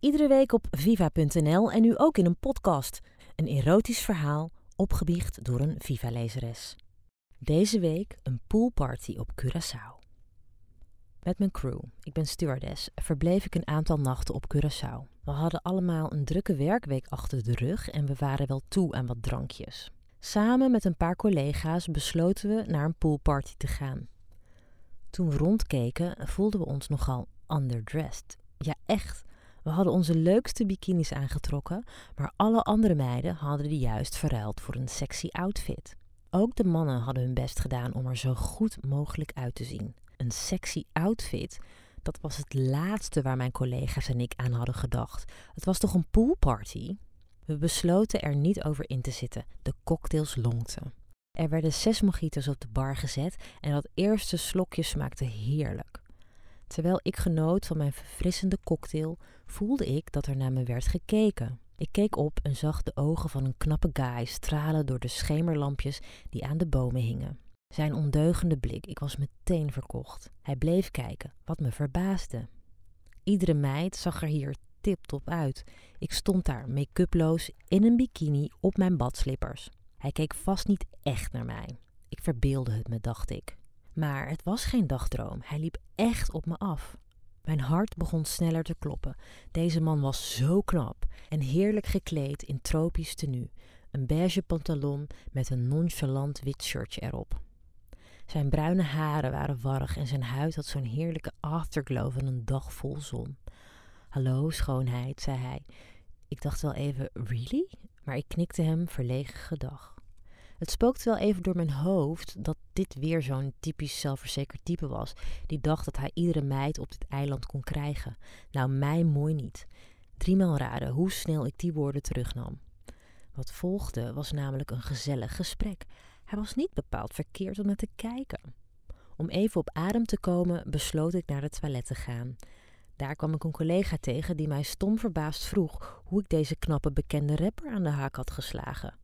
Iedere week op viva.nl en nu ook in een podcast. Een erotisch verhaal opgebiecht door een Viva-lezeres. Deze week een poolparty op Curaçao. Met mijn crew, ik ben stewardess, verbleef ik een aantal nachten op Curaçao. We hadden allemaal een drukke werkweek achter de rug en we waren wel toe aan wat drankjes. Samen met een paar collega's besloten we naar een poolparty te gaan. Toen we rondkeken, voelden we ons nogal underdressed. Ja, echt. We hadden onze leukste bikinis aangetrokken, maar alle andere meiden hadden die juist verruild voor een sexy outfit. Ook de mannen hadden hun best gedaan om er zo goed mogelijk uit te zien. Een sexy outfit, dat was het laatste waar mijn collega's en ik aan hadden gedacht. Het was toch een poolparty? We besloten er niet over in te zitten. De cocktails lonkten. Er werden zes mojitos op de bar gezet en dat eerste slokje smaakte heerlijk. Terwijl ik genoot van mijn verfrissende cocktail, voelde ik dat er naar me werd gekeken. Ik keek op en zag de ogen van een knappe guy stralen door de schemerlampjes die aan de bomen hingen. Zijn ondeugende blik, ik was meteen verkocht. Hij bleef kijken, wat me verbaasde. Iedere meid zag er hier tip-top uit. Ik stond daar, make-uploos, in een bikini op mijn badslippers. Hij keek vast niet echt naar mij. Ik verbeelde het me, dacht ik. Maar het was geen dagdroom. Hij liep echt op me af. Mijn hart begon sneller te kloppen. Deze man was zo knap en heerlijk gekleed in tropisch tenue. Een beige pantalon met een nonchalant wit shirtje erop. Zijn bruine haren waren warrig en zijn huid had zo'n heerlijke afterglow van een dag vol zon. Hallo, schoonheid, zei hij. Ik dacht wel even, really? Maar ik knikte hem verlegen gedag. Het spookte wel even door mijn hoofd dat dit weer zo'n typisch zelfverzekerd type was, die dacht dat hij iedere meid op dit eiland kon krijgen. Nou, mij mooi niet. Driemaal raden hoe snel ik die woorden terugnam. Wat volgde was namelijk een gezellig gesprek. Hij was niet bepaald verkeerd om naar te kijken. Om even op adem te komen, besloot ik naar het toilet te gaan. Daar kwam ik een collega tegen die mij stom verbaasd vroeg hoe ik deze knappe bekende rapper aan de haak had geslagen.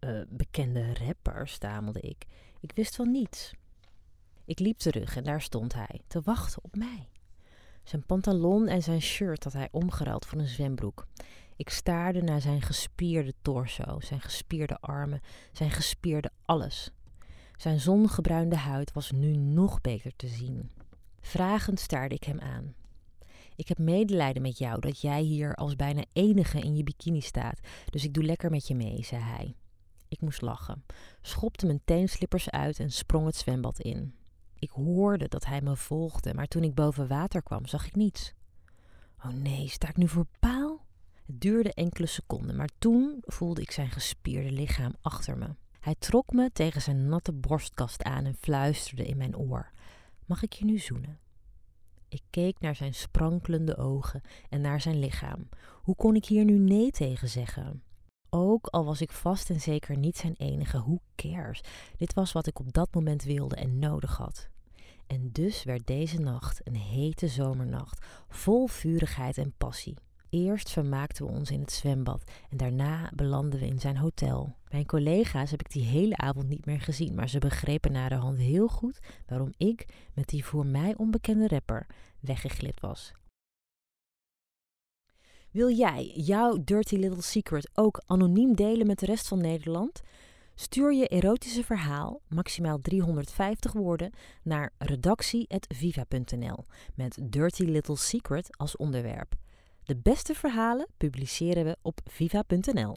Uh, bekende rapper, stamelde ik. Ik wist van niets. Ik liep terug en daar stond hij, te wachten op mij. Zijn pantalon en zijn shirt had hij omgeruild voor een zwembroek. Ik staarde naar zijn gespierde torso, zijn gespierde armen, zijn gespierde alles. Zijn zongebruinde huid was nu nog beter te zien. Vragend staarde ik hem aan. Ik heb medelijden met jou dat jij hier als bijna enige in je bikini staat, dus ik doe lekker met je mee, zei hij. Ik moest lachen, schopte mijn teenslippers uit en sprong het zwembad in. Ik hoorde dat hij me volgde, maar toen ik boven water kwam, zag ik niets. Oh nee, sta ik nu voor paal? Het duurde enkele seconden, maar toen voelde ik zijn gespierde lichaam achter me. Hij trok me tegen zijn natte borstkast aan en fluisterde in mijn oor: Mag ik je nu zoenen? Ik keek naar zijn sprankelende ogen en naar zijn lichaam. Hoe kon ik hier nu nee tegen zeggen? Ook al was ik vast en zeker niet zijn enige, who cares? Dit was wat ik op dat moment wilde en nodig had. En dus werd deze nacht een hete zomernacht, vol vurigheid en passie. Eerst vermaakten we ons in het zwembad en daarna belanden we in zijn hotel. Mijn collega's heb ik die hele avond niet meer gezien, maar ze begrepen na de hand heel goed waarom ik met die voor mij onbekende rapper weggeglipt was. Wil jij jouw dirty little secret ook anoniem delen met de rest van Nederland? Stuur je erotische verhaal, maximaal 350 woorden, naar redactie.viva.nl met Dirty Little Secret als onderwerp. De beste verhalen publiceren we op viva.nl.